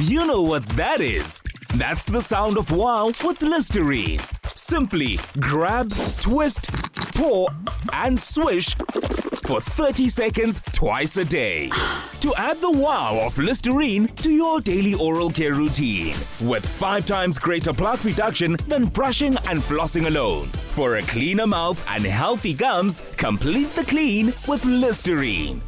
You know what that is. That's the sound of wow with Listerine. Simply grab, twist, pour, and swish for 30 seconds twice a day. To add the wow of Listerine to your daily oral care routine with five times greater plaque reduction than brushing and flossing alone. For a cleaner mouth and healthy gums, complete the clean with Listerine.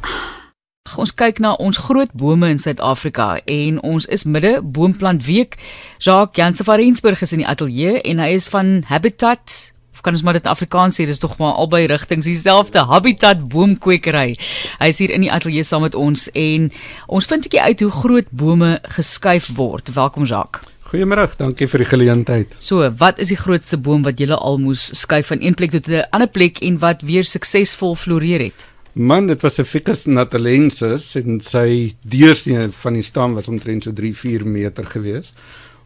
Ons kyk na ons groot bome in Suid-Afrika en ons is midde boomplant week. Jacques Jansen van Rensburg is in die ateljee en hy is van Habitat of kan ons maar dit Afrikaans sê, dis tog maar albei rigtings dieselfde Habitat boomkwekery. Hy is hier in die ateljee saam met ons en ons vind 'n bietjie uit hoe groot bome geskuif word. Welkom Jacques. Goeiemôre, dankie vir die geleentheid. So, wat is die grootste boom wat julle al moes skuif van een plek tot 'n ander plek en wat weer suksesvol floreer het? Man, dit was 'n Ficus natalensis en sy deursnee van die stam was omtrent so 3-4 meter gewees.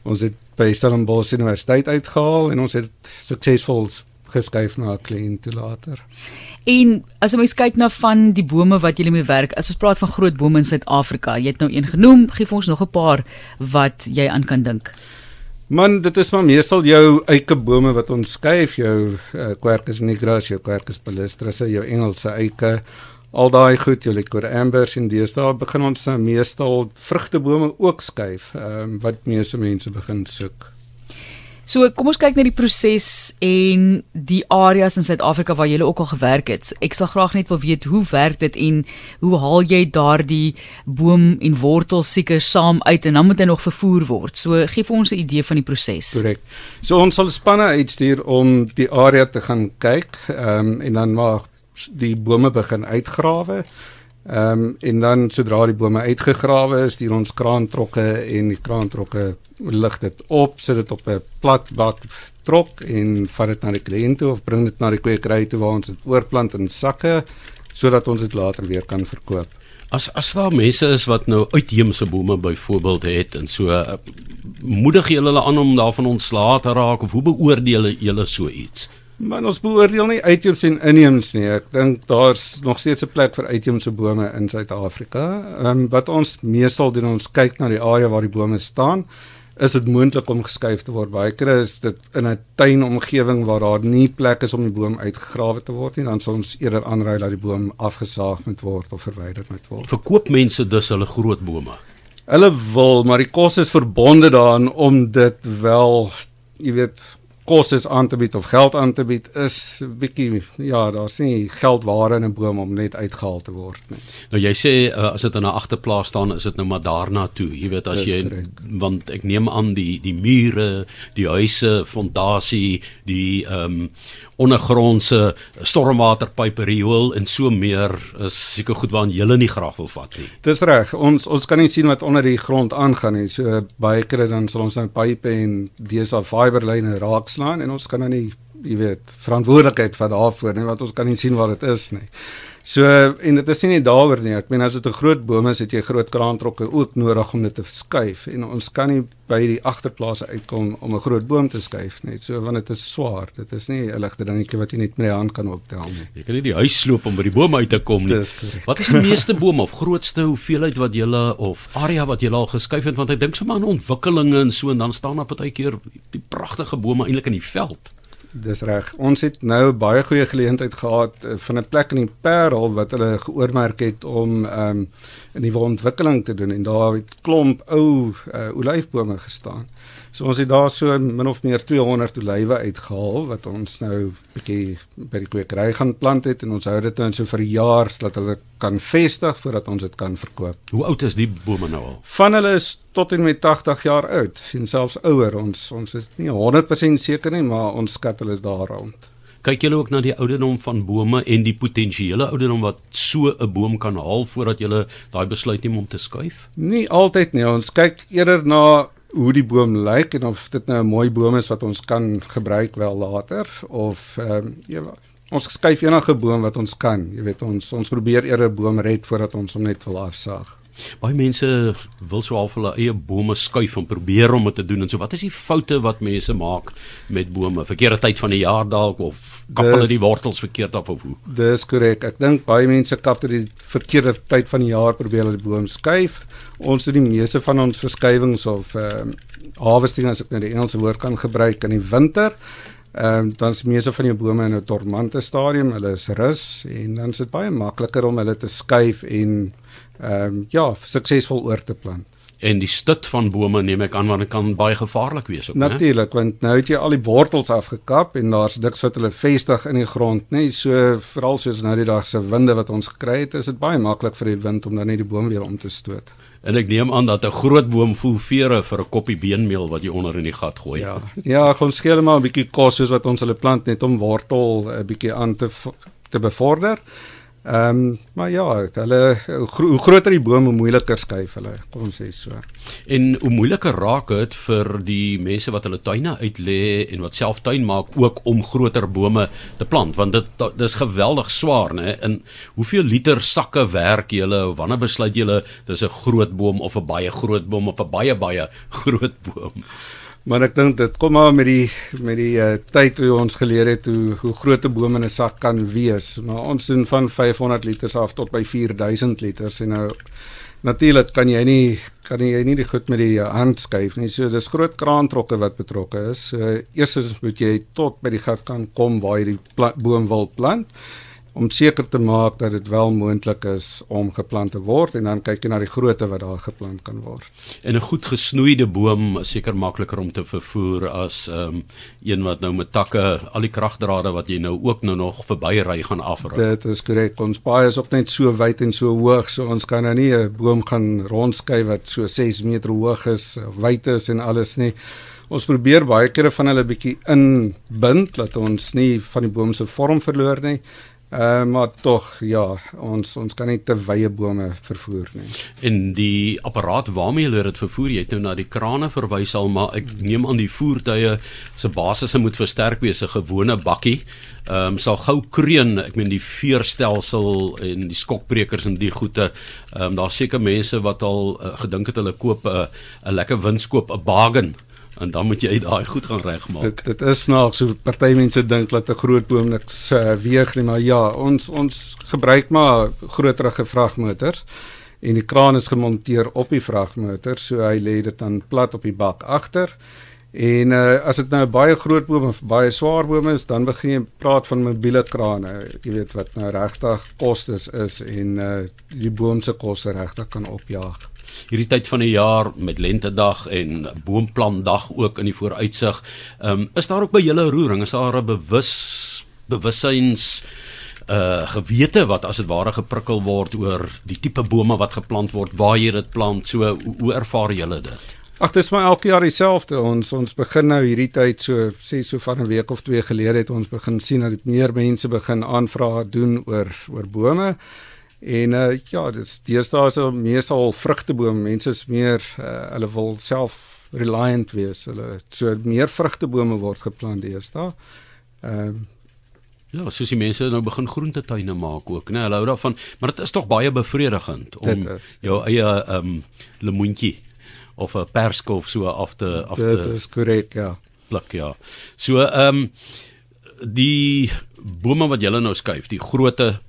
Ons het by Stellenbosch Universiteit uitgehaal en ons het suksesvol geskuif na 'n kliënt toe later. En as jy mens kyk na van die bome wat jy mee werk, as ons praat van groot bome in Suid-Afrika, jy het nou een genoem, gee vir ons nog 'n paar wat jy aan kan dink. Man, dit is maar meestal jou eikebome wat ons skuif, jou uh, Quercus nigras, jou Quercus palustris, jou Engelse eike, al daai goed, jou Lycor ambers en deesdae begin ons nou meestal vrugtebome ook skuif, um, wat meeste mense begin soek. So kom ons kyk na die proses en die areas in Suid-Afrika waar jy ook al gewerk het. Ek sal graag net wil weet hoe werk dit en hoe haal jy daardie boom en wortel seker saam uit en dan moet hy nog vervoer word. So gee vir ons 'n idee van die proses. Korrek. So ons sal spanne uitstuur om die area te gaan kyk, ehm um, en dan maar die bome begin uitgrawe. Ehm um, en dan sodra die bome uitgegrawe is, stuur ons kraantrokke en die kraantrokke lig dit op, sit dit op 'n plat bak trok en vat dit na die kliënt toe of bring dit na die kwekery toe waar ons dit oorplant in sakke sodat ons dit later weer kan verkoop. As as daar mense is wat nou uitheemse bome byvoorbeeld het en so uh, moedig jy hulle aan om daarvan ontslae te raak of hoe beoordeel jy so iets? Maar ons beoordeel nie uitheemse en inheemse nie. Ek dink daar's nog steeds 'n plek vir uitheemse bome in Suid-Afrika. Ehm um, wat ons meestal doen, ons kyk na die area waar die bome staan is dit moontlik om geskuif te word. Baie kere is dit in 'n tuinomgewing waar daar nie plek is om die boom uitgegrawe te word nie, dan sal ons eerder aanraai dat die boom afgesaag moet word of verwyder moet word. Verkoop mense dus hulle groot bome. Hulle wil, maar die kos is verbonde daaraan om dit wel, jy weet, kos is aan te bied of geld aan te bied is bietjie ja, daar's nie geldware in 'n boom om net uitgehaal te word nie. Nou jy sê uh, as dit in 'n agterplaas staan, is dit nou maar daarna toe. Jy weet as jy correct. want ek neem aan die die mure, die huise, fondasie, die ehm um, ondergrondse stormwaterpype riool en so meer is seker goed waaraan jy nie graag wil vat nie. Dis reg. Ons ons kan nie sien wat onder die grond aangaan nie. So baie kere dan sal ons nou pype en DSA fiberlyne raakslaan en ons kan nou nie, jy weet, verantwoordelikheid vat daarvoor nie want ons kan nie sien wat dit is nie. So en dit is nie net daaroor nie. Ek meen as dit 'n groot boom is, het jy groot kraantrokke ook nodig om dit te skuif en ons kan nie by die agterplase uitkom om 'n groot boom te skuif net so want dit is swaar. Dit is nie 'n ligte dingetjie wat jy net met die hand kan optel nie. Jy kan nie die huis sloop om by die boom uit te kom nie. Wat is die meeste bome of grootste hoeveelheid wat jy of area wat jy al geskuif het want ek dink sommer aan ontwikkelinge en so en dan staan daar partykeer die pragtige bome eintlik in die veld. Dis reg. Ons het nou baie goeie geleentheid gehad uh, van 'n plek in die Parel wat hulle geoormerk het om ehm um, 'n nuwe ontwikkeling te doen en daar het klomp ou uh, olyfbome gestaan. So ons het daar so min of meer 200 olywe uitgehaal wat ons nou bietjie by die kwekery gaan plant het en ons hou dit nou so vir 'n jaar dat hulle kan vestig voordat ons dit kan verkoop. Hoe oud is die bome nou al? Van hulle is tot en met 80 jaar oud, sien selfs ouer. Ons ons is nie 100% seker nie, maar ons skat hulle is daar rond. Kyk julle ook na die ouderdom van bome en die potensiële ouderdom wat so 'n boom kan haal voordat julle daai besluit neem om te skuif? Nie altyd nie. Ons kyk eerder na hoe die boom lyk en of dit nou 'n mooi boom is wat ons kan gebruik wel later of ehm um, ja ons skuif enige boom wat ons kan jy weet ons ons probeer eerder boom red voordat ons hom net wil afsaag Baie mense wil so half hulle eie bome skuif en probeer om dit te doen en so wat is die foute wat mense maak met bome? Verkeerde tyd van die jaar dalk of kap hulle die wortels verkeerd af of hoe? Dis korrek. Ek dink baie mense kap dit die verkeerde tyd van die jaar probeer hulle die boom skuif. Ons doen die meeste van ons verskywings of ehm uh, harvesting as ek nou die Engelse woord kan gebruik in die winter. Ehm um, dan is meeste van jou bome in 'n dormante stadium, hulle is rus en dan is dit baie makliker om hulle te skuif en ehm um, ja, suksesvol oor te plant. En die stut van bome neem ek aan want dit kan baie gevaarlik wees ook, né? Natuurlik, want nou het jy al die wortels afgekap en daar's niks wat hulle vestig in die grond nie. So veral soos nou die dag se winde wat ons gekry het, is dit baie maklik vir die wind om dan net die boom weer om te stoot. En ek neem aan dat 'n groot boom voel vere vir 'n koppie beenmeel wat jy onder in die gat gooi. Ja. Ja, ons skeel maar 'n bietjie kos soos wat ons hulle plant net om wortel 'n bietjie aan te te bevorder. Ehm um, maar ja, hulle hoe groter die boom, hoe moeiliker skuif hulle, kom ons sê so. En hoe moeiliker raak dit vir die mense wat hulle tuine uitlê en wat self tuin maak ook om groter bome te plant, want dit dis geweldig swaar, né? In hoeveel liter sakke werk julle? Wanneer besluit julle dis 'n groot boom of 'n baie groot boom of 'n baie baie groot boom? Maar ek dink dit kom maar met die met die uh, tyd hoe ons geleer het hoe hoe groot 'n boom in 'n sak kan wees. Maar ons doen van 500 liter af tot by 4000 liter. En nou natuurlik kan jy nie kan jy nie die goed met die hand skuif nie. So dis groot kraantrokke wat betrokke is. So eers moet jy tot by die gat kan kom waar jy die boom wil plant om seker te maak dat dit wel moontlik is om geplant te word en dan kyk jy na die grootte wat daar geplant kan word. En 'n goed gesnoeide boom is seker makliker om te vervoer as um, een wat nou met takke al die kragdrade wat jy nou ook nou nog verbyry gaan afruk. Dit is korrek. Ons paai is op net so wyd en so hoog, so ons kan nou nie 'n boom gaan rondskuif wat so 6 meter hoog is, wyd is en alles nie. Ons probeer baie kere van hulle bietjie inbind dat ons nie van die boom se vorm verloor nie. Uh, maar tog ja, ons ons kan nie te wye bome vervoer nie. En die apparaat waarmee hulle dit vervoer, jy het nou na die krane verwys al, maar ek neem aan die voertuie se basisse moet versterk wees, 'n gewone bakkie. Ehm um, sal gou kreun, ek meen die veerstelsel en die skokbrekers en die goede. Ehm um, daar's seker mense wat al uh, gedink het hulle koop 'n uh, 'n lekker winskoop, 'n bargain en dan moet jy daai goed gaan regmaak. Dit dit is snaaks so party mense dink dat 'n groot boom niks uh, weeg nie, maar ja, ons ons gebruik maar groterige vragmotors en die kraan is gemonteer op die vragmotor, so hy lê dit dan plat op die bak agter. En uh, as dit nou baie groot boom of baie swaar boom is, dan begin jy praat van mobiele krane. Jy weet wat nou regtig kostes is en uh, die boom se koste regtig kan opjaag hierdie tyd van die jaar met lentedag en boomplantdag ook in die vooruitsig. Ehm um, is daar ook by julle roering is daar 'n bewus bewussyns uh gewete wat as dit ware geprikkel word oor die tipe bome wat geplant word, waar jy dit plant, so hoe, hoe ervaar julle dit? Ag dis maar elke jaar dieselfde. Ons ons begin nou hierdie tyd so sê so van 'n week of twee gelede het ons begin sien dat meer mense begin aanvrae doen oor oor bome. En uh ja, dis deesdae is meestal vrugtebome. Mense is meer uh, hulle wil self reliant wees. Hulle so meer vrugtebome word geplant deesdae. Ehm uh, Ja, soos die mense nou begin groentetuine maak ook, né? Hulle hou daarvan, maar dit is tog baie bevredigend om jou eie ehm um, lemoentjie of 'n perskof so af te af te Dit is korrek, ja. Pluk ja. So ehm um, die bome wat jy nou skuif, die grootte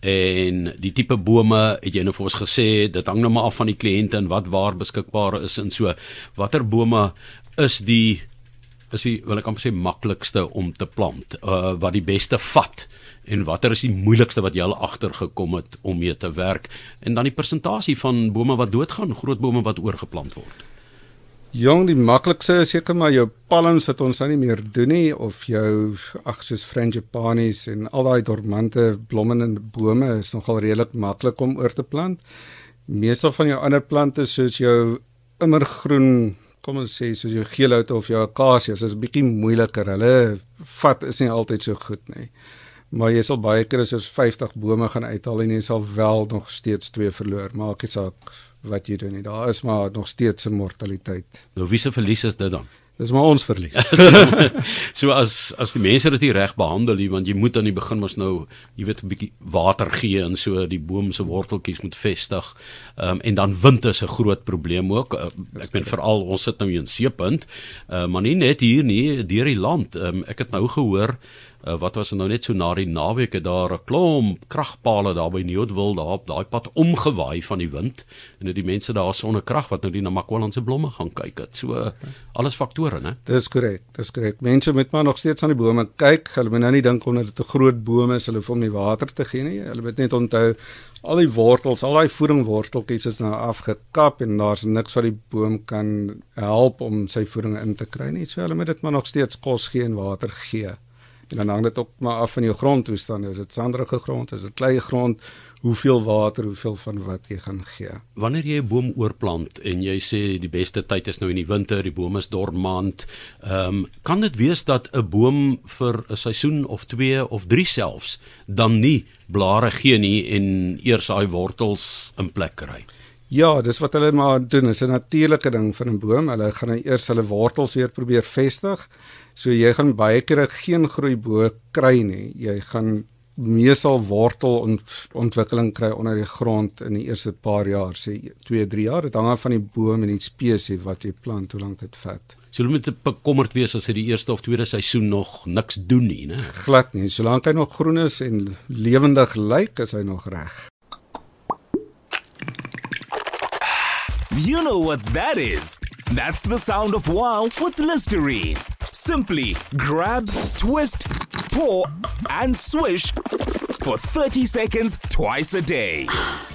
en die tipe bome het jy nou vir ons gesê dit hang nou maar af van die kliënte en wat waar beskikbaar is en so watter bome is die is die wil ek amper sê maklikste om te plant uh, wat die beste vat en watter is die moeilikste wat jy al agtergekom het om mee te werk en dan die persentasie van bome wat doodgaan groot bome wat oorgeplant word Jong, die maklikste is seker maar jou palms wat ons nou nie meer doen nie of jou ag soos frangipanis en al daai dormante blommende bome is nogal redelik maklik om oor te plant. Meeste van jou ander plante soos jou immergroen, kom ons sê soos jou geelhout of jou akasias is bietjie moeiliker. Hulle vat is nie altyd so goed nie. Maar jy sal baie keer jy 50 bome gaan uithaal en jy sal wel nog steeds twee verloor. Maak nie saak wat jy doen nie. Daar is maar nog steeds 'n mortaliteit. Nou wie se verlies is dit dan? Dis maar ons verlies. so as as die mense dit reg behandel nie, want jy moet aan die begin mos nou, jy weet 'n bietjie water gee en so die boom se worteltjies moet vestig. Ehm um, en dan wind is 'n groot probleem ook. Uh, ek meen veral ons sit nou hier in Seepunt, uh, maar nie net hier nie, deur die land. Ehm um, ek het nou gehoor uh, wat was nou net so na die naweke daar 'n klomp kragpale daar by Nieuwdwil daar op daai pad omgewaai van die wind en dit die mense daar sonder krag wat nou die na Makwaland se blomme gaan kyk het. So uh, alles faktore, né? Dis korrek, dis korrek. Mense moet maar nog steeds aan die bome kyk. Hulle moet nou nie dink omdat dit 'n groot boom is, hulle hoef hom nie water te gee nie. Hulle moet net onthou al die wortels, al daai voedingworteltjies is nou afgekap en daar's niks wat die boom kan help om sy voeding in te kry nie. So hulle moet dit maar nog steeds kos gee en water gee. En dan hang dit ook maar af van jou grondtoestand. Is dit sanderige grond, is dit klei grond, hoeveel water, hoeveel van wat jy gaan gee. Wanneer jy 'n boom oorplant en jy sê die beste tyd is nou in die winter, die boom is dormant, ehm um, kan dit wees dat 'n boom vir 'n seisoen of 2 of 3 selfs dan nie blare gee nie en eers daai wortels in plek kry. Ja, dis wat hulle maar doen. Dit is 'n natuurlike ding van 'n boom. Hulle gaan eers hulle wortels weer probeer vestig. So jy gaan baie keer geen groei bo kry nie. Jy gaan meesal wortel ont, ontwikkeling kry onder die grond in die eerste paar jaar, sê 2, 3 jaar. Dit hang af van die boom en die spesies wat jy plant, hoe lank dit vat. So jy moet bekommerd wees as hy die eerste of tweede seisoen nog niks doen nie, né? Glad nie. Solank hy nog groen is en lewendig lyk, is hy nog reg. You know what that is? That's the sound of wow with Listerine. Simply grab, twist, pour, and swish for 30 seconds twice a day.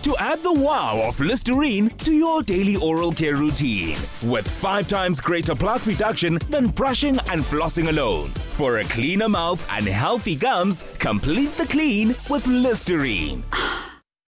To add the wow of Listerine to your daily oral care routine with five times greater plaque reduction than brushing and flossing alone. For a cleaner mouth and healthy gums, complete the clean with Listerine.